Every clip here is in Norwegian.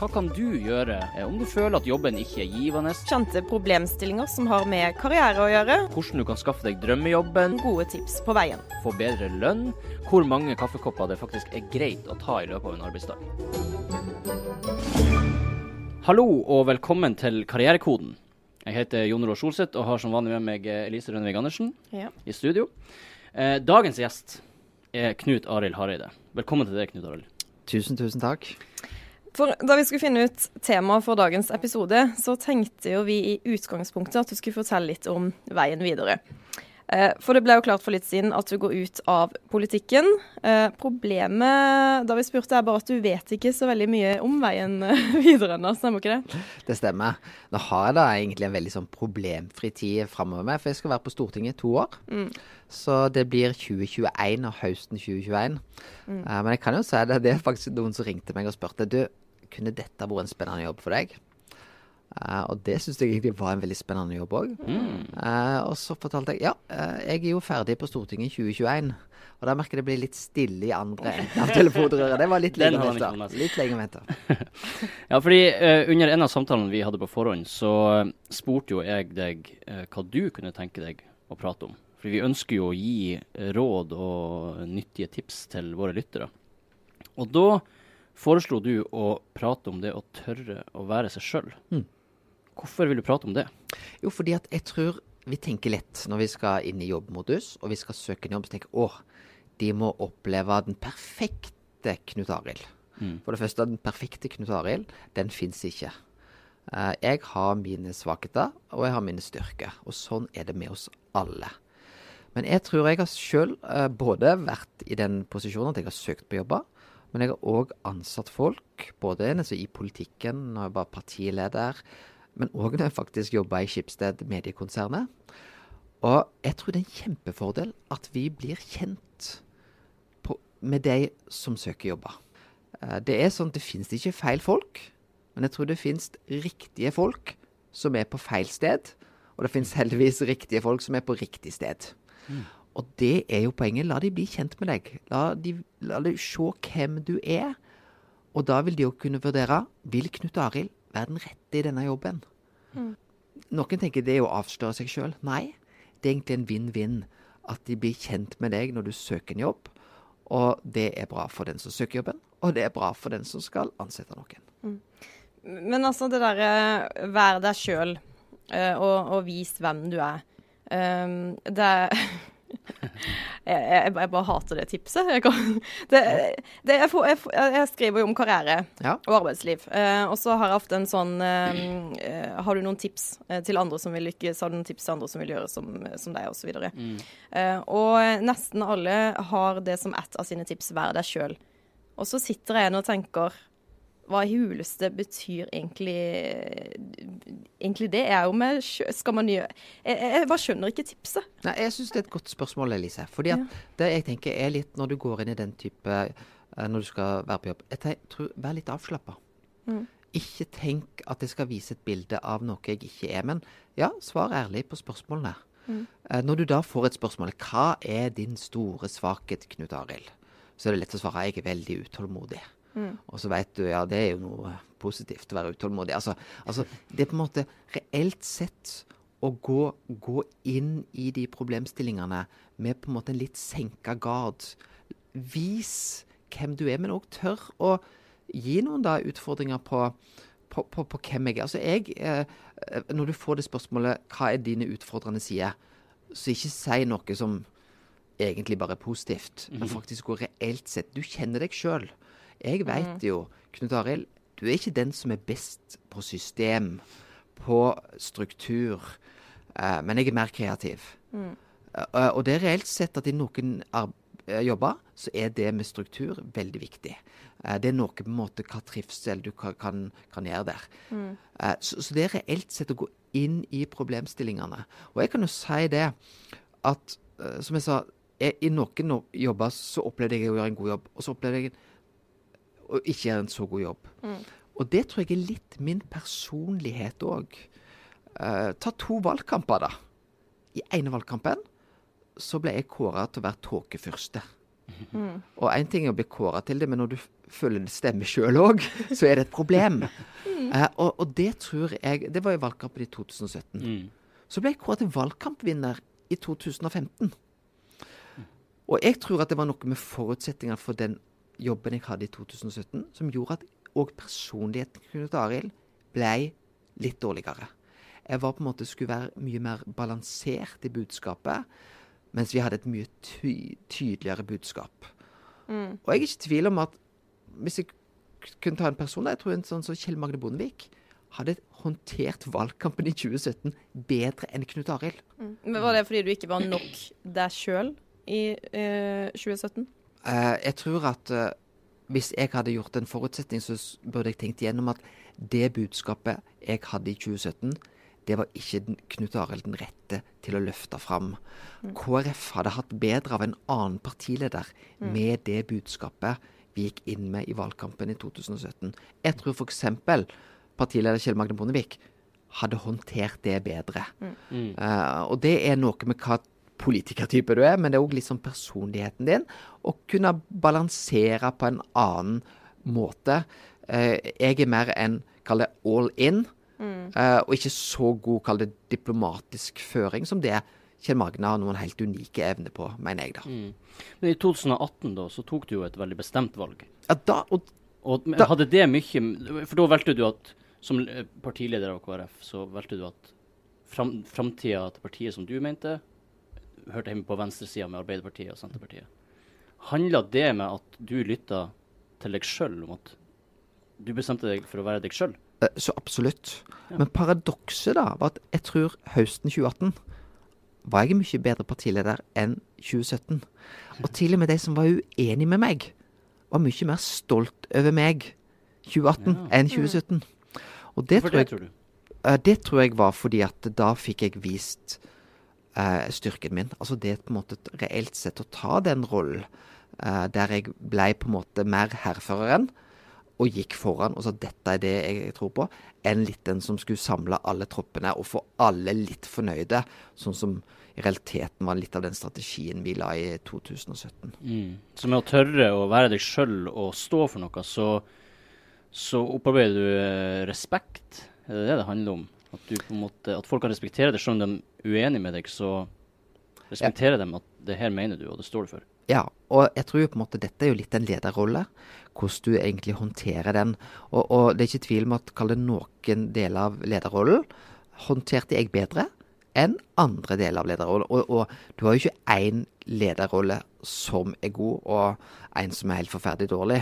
Hva kan du gjøre eh, om du føler at jobben ikke er givende? Kjente problemstillinger som har med karriere å gjøre. Hvordan du kan skaffe deg drømmejobben? Gode tips på veien. Få bedre lønn? Hvor mange kaffekopper det faktisk er greit å ta i løpet av en arbeidsdag? Hallo og velkommen til Karrierekoden. Jeg heter Jon Roar Solseth og har som vanlig med meg eh, Elise Rønnevig Andersen Ja. i studio. Eh, dagens gjest er Knut Arild Hareide. Velkommen til deg, Knut Arild. Tusen, tusen takk. For Da vi skulle finne ut temaet for dagens episode, så tenkte jo vi i utgangspunktet at du skulle fortelle litt om veien videre. Eh, For det ble jo klart for litt siden at du går ut av politikken. Eh, Problemet da vi spurte er bare at du vet ikke så veldig mye om veien eh, videre ennå, stemmer ikke det? Det stemmer. Nå har jeg da egentlig en veldig sånn problemfri tid framover meg, for jeg skal være på Stortinget i to år. Så det blir 2021 og høsten 2021. Mm. men jeg kan jo si det, det er faktisk noen som ringte meg og spurte du, kunne dette vært en spennende jobb for deg? Uh, og det syns jeg egentlig var en veldig spennende jobb òg. og så fortalte jeg ja, uh, jeg er jo ferdig på Stortinget i 2021. Og da merker jeg det blir litt stille i andre enden av telefonrøret. Det var litt lenge å vente. Litt lenge å vente. Ja, fordi under en av samtalene vi hadde på forhånd, så spurte jo jeg deg hva du kunne tenke deg å prate om. Fordi vi ønsker jo å gi råd og nyttige tips til våre lyttere. Og da foreslo du å prate om det å tørre å være seg sjøl. Mm. Hvorfor vil du prate om det? Jo, fordi at jeg tror vi tenker lett når vi skal inn i jobbmodus, og vi skal søke en jobb, så tenker åh, de må oppleve den perfekte Knut Arild. For det første, den perfekte Knut Arild, den fins ikke. Eh, jeg har mine svakheter, og jeg har mine styrker. Og sånn er det med oss alle. Men jeg tror jeg har sjøl både vært i den posisjonen at jeg har søkt på jobber, men jeg har òg ansatt folk, både i politikken, når jeg var partileder, men òg når jeg faktisk jobba i Skipsted mediekonsernet. Og jeg tror det er en kjempefordel at vi blir kjent på, med de som søker jobber. Eh, Det er sånn at det finnes ikke feil folk, men jeg tror det finnes riktige folk som er på feil sted. Og det finnes heldigvis riktige folk som er på riktig sted. Og det er jo poenget. La de bli kjent med deg. La de, la de se hvem du er. Og da vil de jo kunne vurdere vil Knut Arild være den rette i denne jobben. Noen tenker det er å avsløre seg sjøl. Nei, det er egentlig en vinn-vinn. At de blir kjent med deg når du søker en jobb. Og det er bra for den som søker jobben, og det er bra for den som skal ansette noen. Men altså det derre vær deg sjøl og, og vis hvem du er. Um, det er jeg, jeg, jeg bare hater det tipset. Jeg, kan, det, det, jeg, skriver jo om karriere Ja. og arbeidsliv. Eh, og så har jeg ofte en sånn eh, eh, Har du noen tips eh, til andre som vil lykkes? Har du noen tips til andre som vil gjøre som, som deg, osv. Mm. Eh, og nesten alle har det som ett av sine tips, vær deg sjøl. Og så sitter jeg igjen og tenker hva huleste betyr egentlig Egentlig det er jo med Skal man gjøre jeg, jeg, bare skjønner ikke tipset. Nei, Jeg syns det er et godt spørsmål, Elise. Fordi at det jeg tenker er litt når du går inn i den type eh, Når du skal være på jobb jeg tror, Vær litt avslappa. Ikke tenk at jeg skal vise et bilde av noe jeg ikke er. Men ja, svar ærlig på spørsmålene. Mm. Når du da får et spørsmål Hva er din store svakhet, Knut Arild? Så er det lett å svare jeg er veldig utålmodig. Og så vet du, ja, det er jo noe positivt å være utålmodig. Altså, altså det er på en måte reelt sett å gå, gå inn i de problemstillingene med på en måte en litt senka gard. Vis hvem du er, men òg tør å gi noen da utfordringer på, på, på, på hvem jeg er. Altså jeg, eh, Når du får det spørsmålet hva er dine utfordrende sider, så ikke si noe som egentlig bare er positivt, men faktisk gå reelt sett. Du kjenner deg sjøl. Jeg veit jo, Knut Arild, du er ikke den som er best på system, på struktur, eh, men jeg er mer kreativ. Eh, og det er reelt sett at i noen eh, jobber så er det med struktur veldig viktig. Eh, det er noe på en måte hva trivsel du kan, kan, kan gjøre der. Eh, så, så det er reelt sett å gå inn i problemstillingene. Og jeg kan jo si det at, eh, som jeg sa, jeg, i noen jobber så opplevde jeg å gjøre en god jobb, og så opplevde jeg å ikke gjøre en så god jobb. Og det tror jeg er litt min personlighet òg. ta to valgkamper, da. I ene valgkampen så ble jeg kåra til å være tåkefyrste. Mm. Og én ting er å bli kåra til det, men når du føler det stemmer sjøl òg, så er det et problem. Mm. Uh, og, og, det tror jeg Det var i valgkampen i 2017. Mm. Så ble jeg kåra til valgkampvinner i 2015. Og jeg tror at det var noe med forutsetningene for den jobben jeg hadde i 2017, som gjorde at òg personligheten til Knut Arild ble litt dårligere. Jeg var på en måte skulle være mye mer balansert i budskapet, mens vi hadde et mye ty tydeligere budskap. Mm. Og jeg er ikke i tvil om at hvis jeg kunne ta en person der, jeg tror en sånn som Kjell Magne Bondevik hadde håndtert valgkampen i 2017 bedre enn Knut Arild. Mm. Men Var det fordi du ikke var nok deg sjøl i eh, 2017? Uh, jeg tror at uh, hvis jeg hadde gjort en forutsetning, så burde jeg tenkt igjennom at det budskapet jeg hadde i 2017, det var ikke Knut Arild den rette til å løfte fram. Mm. KrF hadde hatt bedre av en annen partileder mm. med det budskapet vi gikk inn med i valgkampen i 2017. Jeg tror f.eks. partileder Kjell Magne Bondevik hadde håndtert det bedre. Mm. Uh, og det er noe med hva politikertype du er, men det er òg litt sånn personligheten din. Å kunne balansere på en annen måte. Uh, jeg er mer en, kall det all in. Mm. Uh, og ikke så god, kall det diplomatisk føring som det Kjell Magne har noen helt unike evner på, mener jeg da. Mm. Men i 2018 da, så tok du jo et veldig bestemt valg. Ja, da, og, og da, hadde det mye For da valgte du at som partileder av KrF, så valgte du at fram, framtida til partiet som du mente, hørte hjemme på venstresida med Arbeiderpartiet og Senterpartiet. Handla det med at du lytta til deg sjøl, om at du bestemte deg for å være deg sjøl? Eh, så absolutt. Ja. Men paradokset da, var at jeg tror høsten 2018 var jeg en mye bedre partileder enn 2017. Og til og med de som var uenig med meg, var mye mer stolt over meg 2018 ja. enn 2017. Og det tror, jeg, tror du? det tror jeg var fordi at da fikk jeg vist uh, styrken min. Altså det på en måte reelt sett å ta den rollen eh, der jeg ble på en måte mer hærføreren og gikk foran og sa dette er det jeg tror på, enn litt den som skulle samle alle troppene og få alle litt fornøyde, sånn som i realiteten var litt av den strategien vi la i 2017. Mm. Så med å tørre å være deg sjøl og stå for noe, så, så opparbeider du eh, respekt? Er det det det handler om? At, du på en måte, at folk kan respektere deg, selv om de er uenige med deg, så respekterer ja. dem at det her mener du, og det står du for? Ja, og jeg tror på en måte dette er jo litt en lederrolle. Hvordan du egentlig håndterer den. Og, og det er ikke tvil om at kall det noen deler av lederrollen håndterte jeg bedre enn andre deler av lederrollen. Og, og, du har jo ikke én lederrolle som er god, og en som er helt forferdelig dårlig.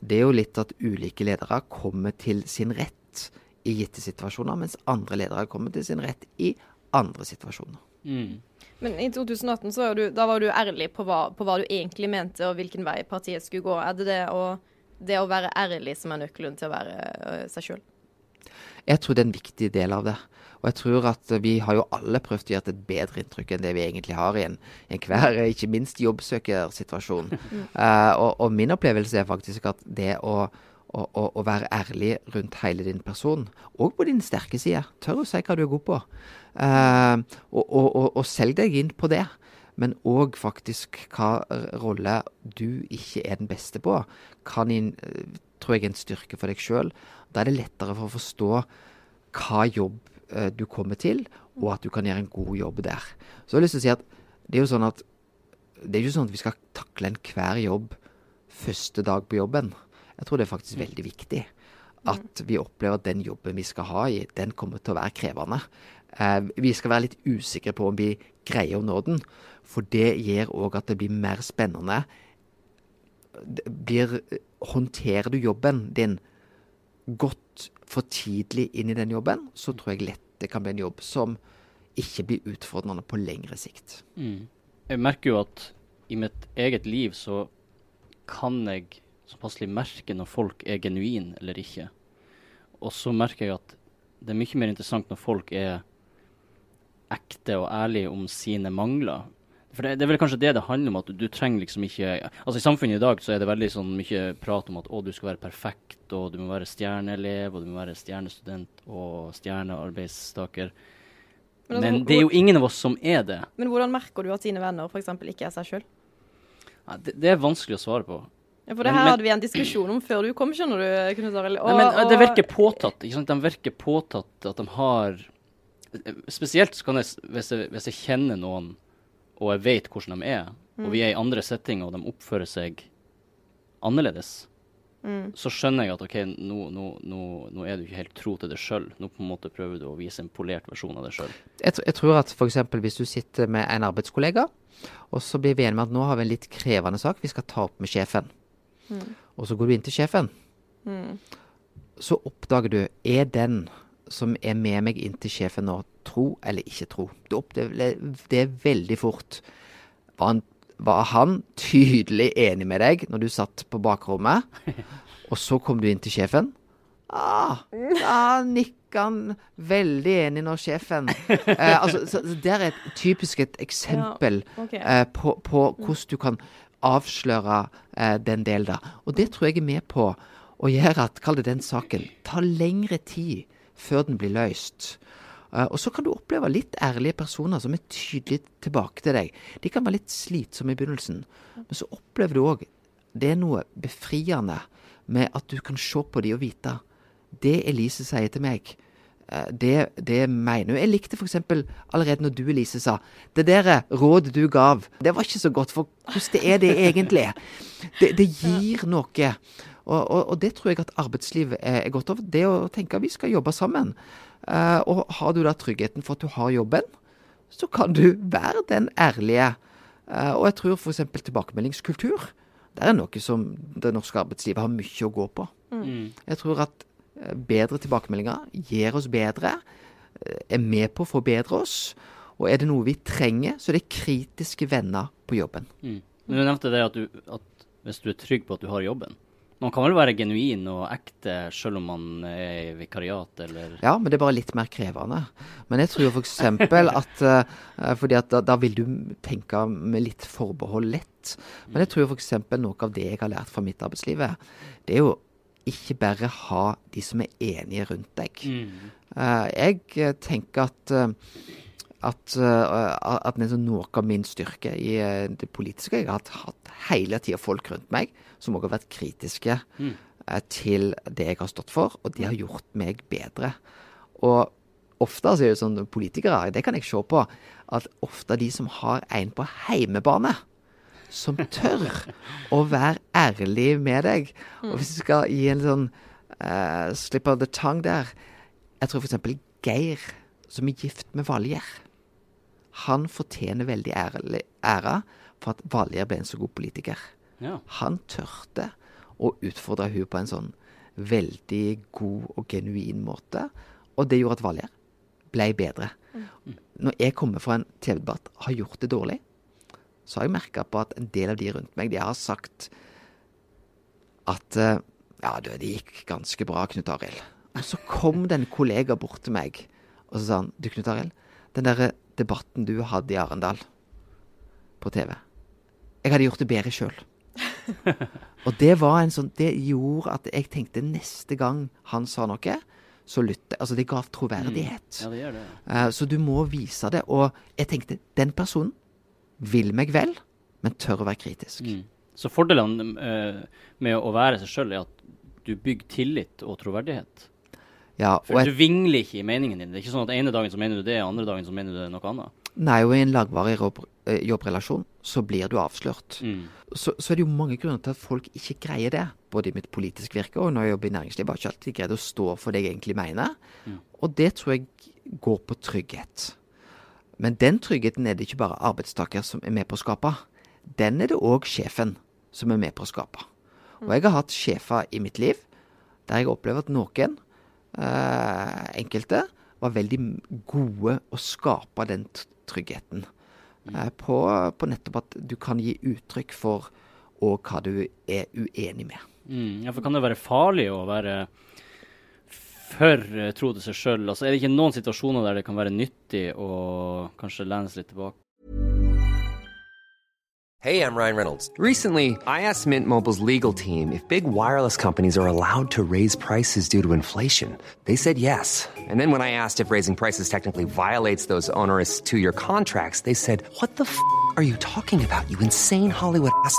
Det er jo litt at ulike ledere kommer til sin rett i gitte situasjoner, mens andre ledere kommer til sin rett i andre situasjoner. Mm. Men i 2018 så var du, da var du ærlig på hva, på hva, du egentlig mente, og hvilken vei partiet skulle gå. Er det det å, det å være ærlig som er nøkkelen til å være uh, seg sjøl? Jeg tror det er en viktig del av det. Og jeg tror at vi har jo alle prøvd å gjøre et bedre inntrykk enn det vi egentlig har i en, enhver, ikke minst jobbsøkersituasjon. uh, og, og, min opplevelse er faktisk at det å å, å, å, være ærlig rundt hele din person, og på din sterke side. Tør å si hva du er god på. Eh, og, og, og, selg deg inn på det. Men òg faktisk hva rolle du ikke er den beste på, kan inn, tror jeg er en styrke for deg sjøl. Da er det lettere for å forstå hva jobb uh, du kommer til, og at du kan gjøre en god jobb der. Så jeg har lyst til å si at det er jo sånn at det er ikke sånn at vi skal takle enhver jobb første dag på jobben. Jeg tror det er faktisk veldig viktig at vi opplever at den jobben vi skal ha i, den kommer til å være krevende. Eh, vi skal være litt usikre på om vi greier å nå den, for det gjør òg at det blir mer spennende. Blir, håndterer du jobben din godt for tidlig inn i den jobben, så tror jeg lett det kan bli en jobb som ikke blir utfordrende på lengre sikt. Mm. Jeg merker jo at i mitt eget liv så kan jeg så passelig merke når folk er genuine eller ikke. Og så merker jeg at det er mye mer interessant når folk er ekte og ærlige om sine mangler. For det, det, er vel kanskje det det handler om, at du, du, trenger liksom ikke Altså I samfunnet i dag så er det veldig sånn mye prat om at å, du skal være perfekt, og du må være stjerneelev, og du må være stjernestudent og stjernearbeidstaker. Men, altså, men det er jo ingen av oss som er det. Men hvordan merker du at dine venner f.eks. ikke er seg sjøl? Det, det er vanskelig å svare på. Ja, For det her men- hadde vi en diskusjon om før du kom, skjønner du, Knut Arild. Nei, men det virker påtatt. ikke sant? De virker påtatt at de har Spesielt så kan jeg, hvis jeg, hvis jeg kjenner noen, og jeg vet hvordan de er, og vi er i andre settinger, og de oppfører seg annerledes, så skjønner jeg at OK, nå, nå, nå, nå er du ikke helt tro til deg sjøl. Nå på en måte prøver du å vise en polert versjon av deg sjøl. Jeg, jeg tror at f.eks. hvis du sitter med en arbeidskollega, og så blir vi enige med at nå har vi en litt krevende sak vi skal ta opp med sjefen. Og så går du inn til sjefen. Så oppdager du er den som er med meg inn til sjefen nå, tro eller ikke tro. Du opplever det veldig fort. Var han, var han tydelig enig med deg når du satt på bakrommet, og så kom du inn til sjefen? Ah, da nikka han veldig enig når sjefen eh, altså, så, så Der er et typisk et eksempel ok. eh, på, på hvordan du kan avsløre eh, den delen der. Og det tror jeg er med på å gjøre at, kall det den saken, tar lengre tid før den blir løst. Eh, og så kan du oppleve litt ærlige personer som er tydelige tilbake til deg. De kan være litt slitsomme i begynnelsen, men så opplever du òg det er noe befriende med at du kan se på de og vite det Elise sier til meg, det, det mener hun. Jeg likte f.eks. allerede når du, Elise, sa det der rådet du gav, det var ikke så godt, for hvordan det er det egentlig? Det, det gir noe. Og, og, og det tror jeg at arbeidslivet er, er godt av. Det å tenke at vi skal jobbe sammen. Eh, og har du da tryggheten for at du har jobben, så kan du være den ærlige. Eh, og jeg tror f.eks. tilbakemeldingskultur. Det er noe som det norske arbeidslivet har mye å gå på. Jeg tror at eh, bedre tilbakemeldinger gjør oss bedre, eh, er med på å forbedre oss. Og er det noe vi trenger, så er det kritiske venner på jobben. Mm. Men du nevnte det at, du, at hvis du er trygg på at du har jobben. Man kan vel være genuin og ekte selv om man er i vikariat, eller Ja, men det er bare litt mer krevende. Men jeg tror f.eks. at uh, fordi at da, da vil du tenke med litt forbehold lett. Men jeg tror f.eks. noe av det jeg har lært fra mitt arbeidsliv, det er jo ikke bare ha de som er enige rundt deg. Mm. Uh, jeg eh, tenker at eh, at, uh, at det noe av min styrke i det politiske Jeg har hatt, hele tida folk rundt meg som også har vært kritiske Mm. til det jeg har stått for, og de har gjort meg bedre. Og ofte så er det sånn politikere, det kan jeg se på, at ofte de som har en på heimebane, som tør å være ærlig med deg. Og hvis du skal gi en sånn uh, slip of the tongue der Jeg tror f.eks. Geir, som er gift med Valgjer, han fortjener veldig ærlig, æra for at Valgjer ble en så god politiker. Ja. Han tørte å utfordre hun på en sånn veldig god og genuin måte. Og det gjorde at Valgjer ble bedre. Når jeg kommer fra en TV-debatt har gjort det dårlig, så har jeg merka på at en del av de rundt meg, de har sagt at eh, Ja, du, det gikk ganske bra, Knut Arild. Og så kom det en kollega bort til meg og så sa han, du Knut Arild, den derre debatten du hadde i Arendal på TV Jeg hadde gjort det bedre sjøl. Og det var en sånn Det gjorde at jeg tenkte neste gang han sa noe, så lytte Altså, det ga troverdighet. ja, det det. Uh, så du må vise det. Og jeg tenkte den personen vil meg vel, men tør å være kritisk. Mm. Så fordelene eh, med å være seg sjøl er at du bygger tillit og troverdighet. Ja, og For et, du vingler ikke i meningen din. Det er ikke sånn at ene dagen så mener du det, andre dagen så mener du det noe annet. nei, og i en langvarig eh, jobbrelasjon så blir du avslørt. Mm. Så, så er det jo mange grunner til at folk ikke greier det. Både i mitt politiske virke og når jeg jobber i næringslivet. Har ikke alltid greid å stå for det jeg egentlig mener. Og det tror jeg går på trygghet. Men den tryggheten er det ikke bare arbeidstaker som er med på å skape. Den er det òg sjefen som er med på å skape. Og jeg har hatt sjefer i mitt liv der jeg opplever at noen, eh, enkelte, var veldig gode å skape den tryggheten. Eh, på, på nettopp at du kan gi uttrykk for og hva du er uenig med. Mm. Ja, for kan det være farlig å være for eh, tro til seg sjøl? Altså, er det ikke noen situasjoner der det kan være nyttig å kanskje lene seg litt tilbake? Hey, I'm Ryan Reynolds. Recently, I asked Mint Mobile's legal team if big wireless companies are allowed to raise prices due to inflation. They said yes. And then when I asked if raising prices technically violates those onerous two year contracts, they said, What the f are you talking about, you insane Hollywood ass?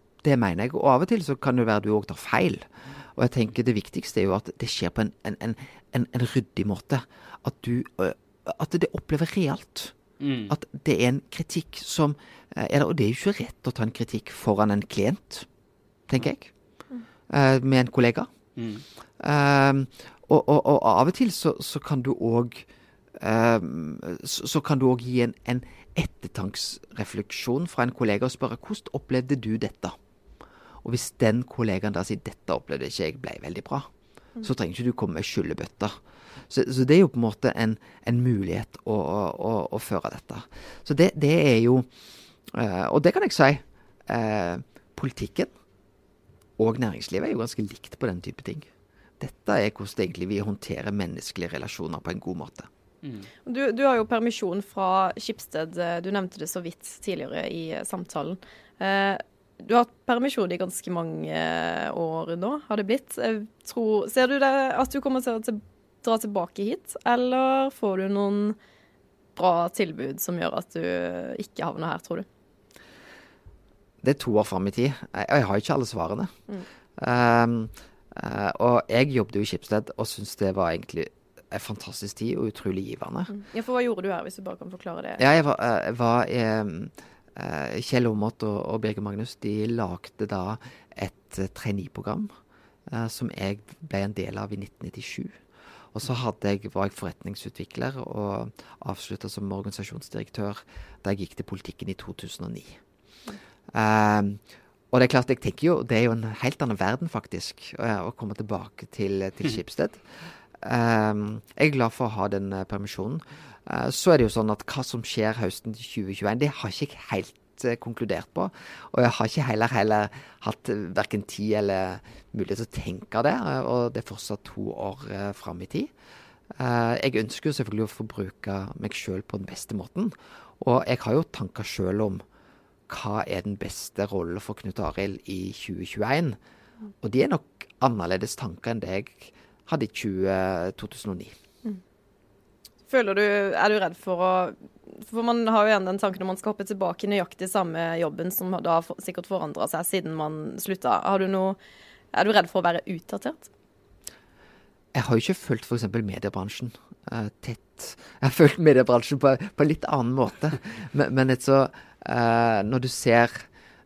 det mener jeg. Og av og til så kan det være du òg tar feil. Og jeg tenker det viktigste er jo at det skjer på en, en, en, en, ryddig måte. At du øh, At det opplever realt. At det er en kritikk som øh, er Og det er jo ikke rett å ta en kritikk foran en klient, tenker jeg. Mm. med en kollega. Um, og, og, og av og til så, så kan du òg um, så, så kan du òg gi en, en ettertanksrefleksjon fra en kollega og spørre hvordan opplevde du dette? Og hvis den kollegaen da sier 'dette opplevde ikke jeg ble veldig bra', så trenger ikke du komme med skyllebøtter. Så, så det er jo på en måte en, en mulighet å, å, å, føre dette. Så det, det er jo eh, Og det kan jeg si. eh, politikken og næringslivet er jo ganske likt på den type ting. Dette er hvordan egentlig vi håndterer menneskelige relasjoner på en god måte. Du, du har jo permisjon fra Skipsted. eh, Du nevnte det så vidt tidligere i samtalen. Eh, Du har hatt permisjon i ganske mange eh, år nå, har det blitt. Tror, ser du det at du kommer til å dra tilbake hit, eller får du noen bra tilbud som gjør at du ikke havner her, tror du? Det er to år fram i tid. Jeg, jeg har ikke alle svarene. Um, uh, og jeg jobbet jo i Schibsted og syntes det var egentlig en fantastisk tid og utrolig givende. Ja, for hva gjorde du her, hvis du bare kan forklare det? Ja, jeg var, eh, jeg var eh, Kjell Aamodt og, og Birger Magnus de lagde da et uh, trainee-program eh, som jeg ble en del av i 1997. Og så jeg, var jeg forretningsutvikler og avslutta som organisasjonsdirektør da jeg gikk til politikken i 2009. Um, og det er klart, jeg tenker jo, det er jo en helt annen verden, faktisk, å, å komme tilbake til, til Skipsted. Um, jeg er glad for å ha den eh, permisjonen. Eh, så er det jo sånn at hva som skjer høsten 2021, det har ikke jeg helt eh, konkludert på. Og jeg har ikke heller, heller hatt verken tid eller mulighet til å tenke det. og det er fortsatt to år fram i tid. Jeg ønsker jo selvfølgelig å få bruke meg sjøl på den beste måten. Og jeg har jo tanker sjøl om hva er den beste rollen for Knut Arild i 2021. Og de er nok annerledes tanker enn det jeg hadde i 20, 2009. Føler du, Er du redd for å For man har jo igjen den tanken om man skal hoppe tilbake i nøyaktig samme jobben, som da har for, sikkert forandra seg siden man slutta. Har du noe Er du redd for å være utdatert? Jeg har jo ikke fulgt f.eks. mediebransjen uh, tett. Jeg har fulgt mediebransjen på, på en litt annen måte. Men, men så, uh, når, du ser,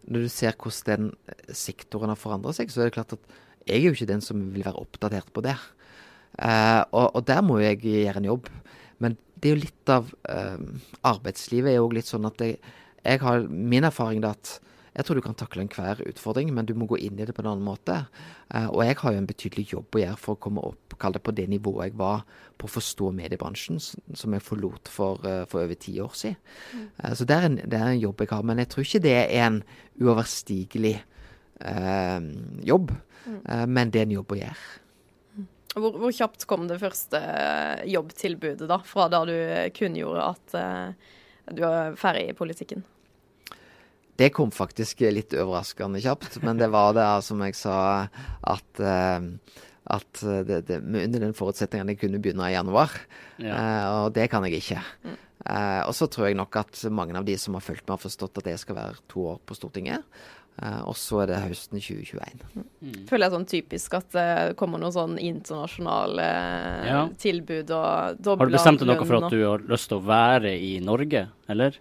når du ser hvordan den sektoren har forandret seg, så er det klart at jeg er jo ikke den som vil være oppdatert på det. Eh, og, og der må jeg gjøre en jobb. Men det er jo litt av eh, arbeidslivet er jo litt sånn at jeg, jeg har min erfaring da at jeg tror du kan takle enhver utfordring, men du må gå inn i det på en annen måte. Eh, og jeg har jo en betydelig jobb å gjøre for å komme opp kall det på det nivået jeg var på å forstå mediebransjen, som jeg forlot for, for over ti år siden. Eh, så det er, en, det er en jobb jeg har, men jeg tror ikke det er en uoverstigelig eh, jobb. Eh, men det er en jobb å gjøre. Hvor, hvor kjapt kom det første eh, jobbtilbudet, da? Fra da du kunngjorde at uh, du var ferdig i politikken? Det kom faktisk litt overraskende kjapt, men det var det som jeg sa, at, uh, at det, det, under den forutsetningen jeg kunne begynne i januar. Ja. Uh, og det kan jeg ikke. Uh, og så tror jeg nok at mange av de som har fulgt meg, har forstått at jeg skal være to år på Stortinget. Eh, og så er det høsten 2021. Føler jeg sånn typisk at det kommer noen sånn internasjonale eh, Ja. tilbud og Har du bestemt deg noe for at du har lyst til å være i Norge, eller?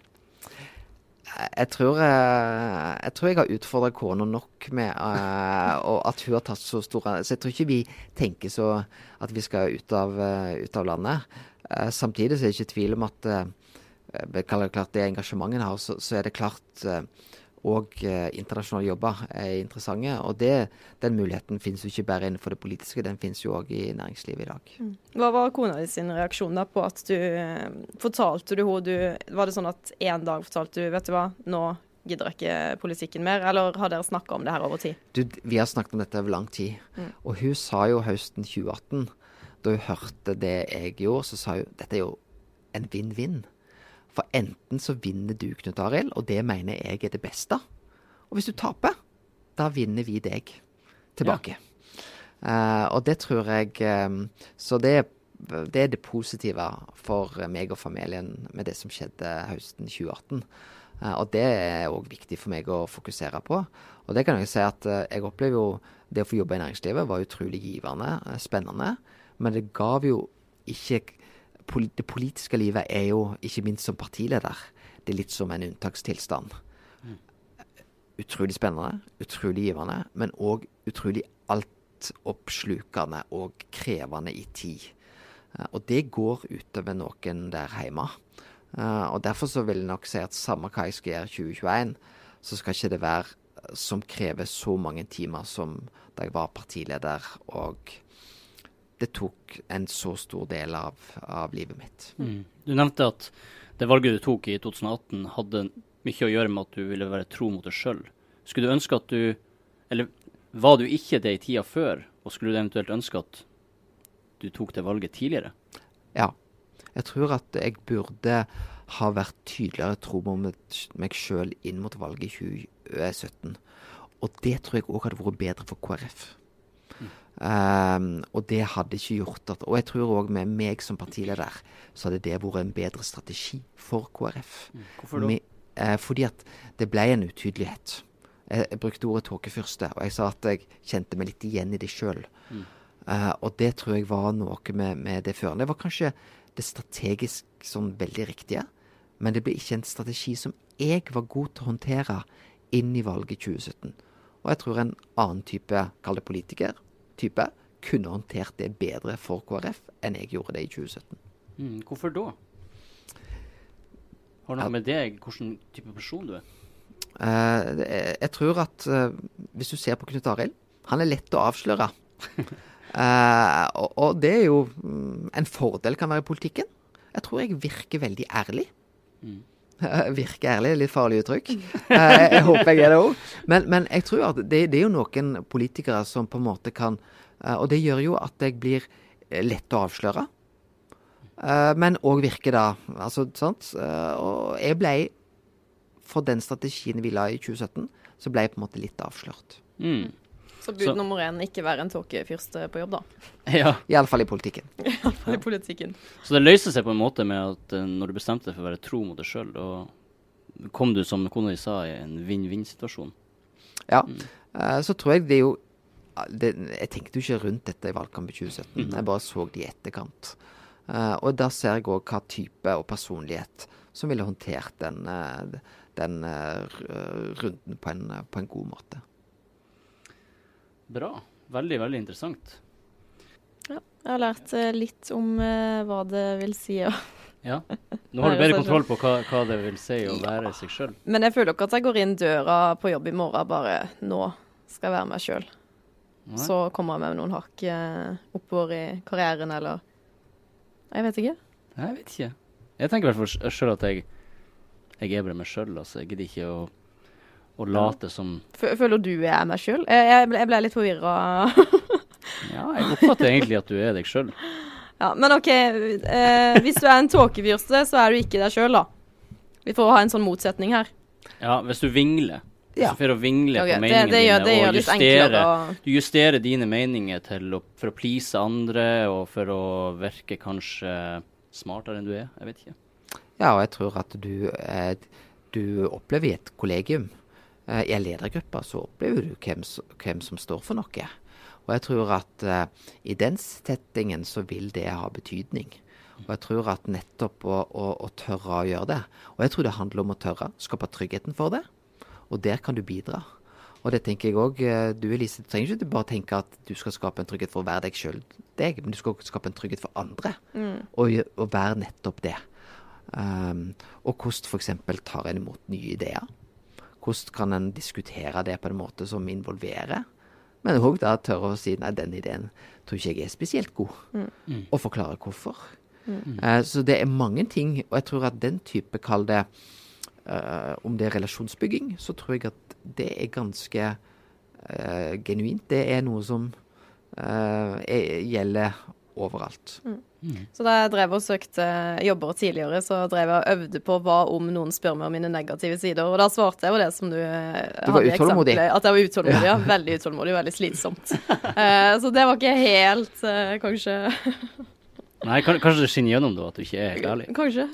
Jeg tror, jeg, jeg tror jeg har utfordra kona nok med uh, og at hun har tatt så store Så jeg tror ikke vi tenker så at vi skal ut av, uh, ut av landet. Uh, samtidig så er det ikke tvil om at uh, det klart det engasjementet har, så, så er det klart eh, og eh, internasjonale jobber er interessante. Og det, den muligheten finnes jo ikke bare innenfor det politiske, den finnes jo òg i næringslivet i dag. Hva var kona di sin reaksjon da på at du eh, Fortalte du henne Var det sånn at en dag fortalte du Vet du hva, nå gidder jeg ikke politikken mer, eller har dere snakka om det her over tid? Du, vi har snakket om dette over lang tid. Og hun sa jo høsten 2018, da hun hørte det jeg gjorde, så sa hun dette er jo en vinn-vinn. For enten så vinner du, Knut Arild, og det mener jeg er det beste. Og hvis du taper, da vinner vi deg tilbake. Eh, og det tror jeg um, Så det, det er det positive for meg og familien med det som skjedde høsten 2018. Uh, og det er òg viktig for meg å fokusere på. Og det kan jeg si at uh, jeg opplever jo det å få jobbe i næringslivet var utrolig givende, eh, spennende. Men det gav jo ikke Det politiske livet er jo, ikke minst som partileder, det er litt som en unntakstilstand. Utrolig spennende, utrolig givende, men òg utrolig altoppslukende og krevende i tid. Eh, Og det går utover noen der hjemme. Eh, Og derfor så vil jeg nok si at samme hva jeg skal gjøre i 2021, så skal ikke det være som krever så mange timer som da jeg var partileder og det tok en så stor del av, av livet mitt. Mm. Du nevnte at det valget du tok i 2018 hadde mye å gjøre med at du ville være tro mot deg sjøl. Skulle du ønske at du Eller var du ikke det i tida før, og skulle du eventuelt ønske at du tok det valget tidligere? Ja. Jeg tror at jeg burde ha vært tydeligere tro mot meg sjøl inn mot valget i 2017. Og det tror jeg òg hadde vært bedre for KrF. Um, og det hadde ikke gjort at Og jeg tror òg med meg som partileder, så hadde det vært en bedre strategi for KrF. Hvorfor da? Me- eh, fordi at det ble en utydelighet. Jeg, jeg brukte ordet tåkefyrste, og jeg sa at jeg kjente meg litt igjen i det sjøl. Eh, og det tror jeg var noe med, med det førende. Det var kanskje det strategisk sånn veldig riktige, men det ble ikke en strategi som jeg var god til å håndtere inn i valget 2017. Og jeg tror en annen type, kall det politiker, type, kunne håndtert det bedre for KrF enn jeg gjorde det i 2017. Mm, hvorfor da? Har det noe med deg, hvilken type person du er? Uh, jeg tror at uh, hvis du ser på Knut Arild, han er lett å avsløre. uh, og, og det er jo um, en fordel kan være i politikken. Jeg tror jeg virker veldig ærlig. virker ærlig, litt farlig uttrykk. Eh, jeg, jeg håper jeg er det òg. Men, men jeg tror at det, det er jo noen politikere som på en måte kan eh, Og det gjør jo at jeg blir eh, lett å avsløre. Men òg virker da altså, sant? Og jeg ble for den strategien vi la i 2017, så ble jeg på en måte litt avslørt. Mm. Så bud Så- nummer én ikke være en tåkefyrste på jobb, da. Ja, Iallfall i politikken. I politikken. Så det løste seg på en måte med at eh, når du bestemte deg for å være tro mot deg sjøl, da kom du, som kona di sa, i en vinn-vinn-situasjon. Ja. Mm. så tror jeg det er jo det, Jeg tenkte jo ikke rundt dette i valgkampen 2017. Jeg bare så det i etterkant. Eh, og da ser jeg òg hva type og personlighet som ville håndtert den, eh, den eh, runden på en, på en god måte. Bra. Veldig, veldig interessant. Ja, jeg har lært eh, litt om uh, hva det vil si å Ja. Nå har du bedre kontroll på hva, hva det vil si å være seg sjøl. Men jeg føler ikke at jeg går inn døra på jobb i morgen bare nå skal jeg være meg sjøl. Så kommer jeg med noen hakk eh, oppover i karrieren, eller Jeg vet ikke. Jeg vet ikke. Jeg tenker i hvert fall sjøl at jeg, jeg er bare meg sjøl. Altså. Jeg gidder ikke å, å late som Fø- Føler du jeg er meg sjøl? Jeg, jeg, ble- jeg ble litt forvirra. Ja, jeg oppfatter egentlig at du er deg sjøl. ja, men OK. Eh, hvis du er en tåkefyrste, så er du ikke deg sjøl, da. Vi får ha en sånn motsetning her. Ja, hvis du vingler. Ja. Så får å vingle okay, på det, meningene det, gjør, det dine og justere Du justerer dine meninger til å, for å please andre, og for å virke kanskje smartere enn du er. Jeg vet ikke. Ja, og jeg tror at du, eh, du opplever i et kollegium, i en ledergruppe, så opplever du hvem, hvem som står for noe. Og jeg tror at uh, i den settingen så vil det ha betydning. Og jeg tror at nettopp å, å, å tørre å gjøre det Og jeg tror det handler om å tørre. Skape tryggheten for det. Og der kan du bidra. Og det tenker jeg òg. Du Elise, du trenger ikke bare tenke at du skal skape en trygghet for å være deg sjøl, deg, men du skal også skape en trygghet for andre. Og, og være nettopp det. Um, og hvordan f.eks. tar en imot nye ideer. Hvordan kan en diskutere det på en måte som involverer? Men òg da tørre å si nei, den ideen tror ikke jeg er spesielt god. Og forklare hvorfor. Eh, så det er mange ting, og jeg tror at den type, kall det eh, Om det er relasjonsbygging, så tror jeg at det er ganske eh, genuint. Det er noe som eh, er, Mm. overalt. Så da jeg drev og søkte jobber tidligere, så drev jeg og øvde på hva om noen spør meg om mine negative sider. Og da svarte jeg jo det som du, eh, Du hadde utålmodig. eksempelet, At jeg var utålmodig, ja. Veldig utålmodig, veldig slitsomt. uh, så det var ikke helt uh, Kanskje Nei, kanskje det skinner gjennom da, at du ikke er helt ærlig. Kanskje.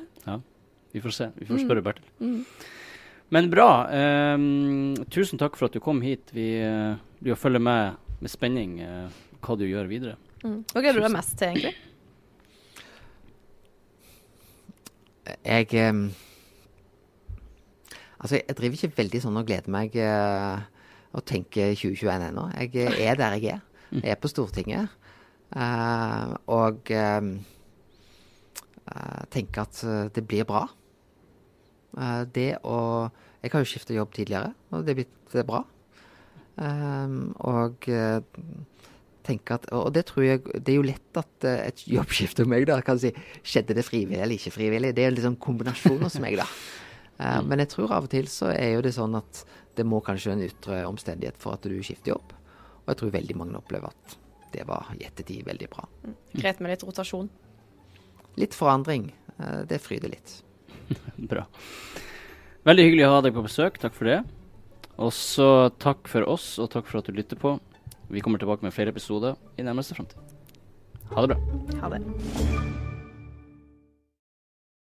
Vi får se. Vi får spørre Bertil. Men bra. Um, tusen takk for at du kom hit. Vi uh, blir å følge med med spenning hva du gjør videre. Mm. Hva gleder du deg mest til, egentlig? Jeg um, Altså, jeg driver ikke veldig sånn og gleder meg uh, og tenker 2021 ennå. Jeg er der jeg er. Jeg er på Stortinget. Uh, og um, uh, tenker at det blir bra. Det å Jeg har jo skifta jobb tidligere, og det er blitt bra. Um, og tenker at, og det tror jeg Det er jo lett at eh, et jobbskifte om meg da, kan si, skjedde det frivillig eller ikke frivillig. Det er liksom kombinasjon hos meg, da. Eh, Men jeg tror av og til så er jo det sånn at det må kanskje en ytre omstendighet for at du skifter jobb. Og jeg tror veldig mange opplever at det var i ettertid veldig bra. Greit med litt rotasjon. Litt forandring. Uh, Det fryder litt. Bra. Veldig hyggelig å ha deg på besøk. Takk for det. Og så takk for oss, og takk for at du lytter på. Vi kommer tilbake med flere episoder i nærmeste framtid. Ha det bra. Ha det.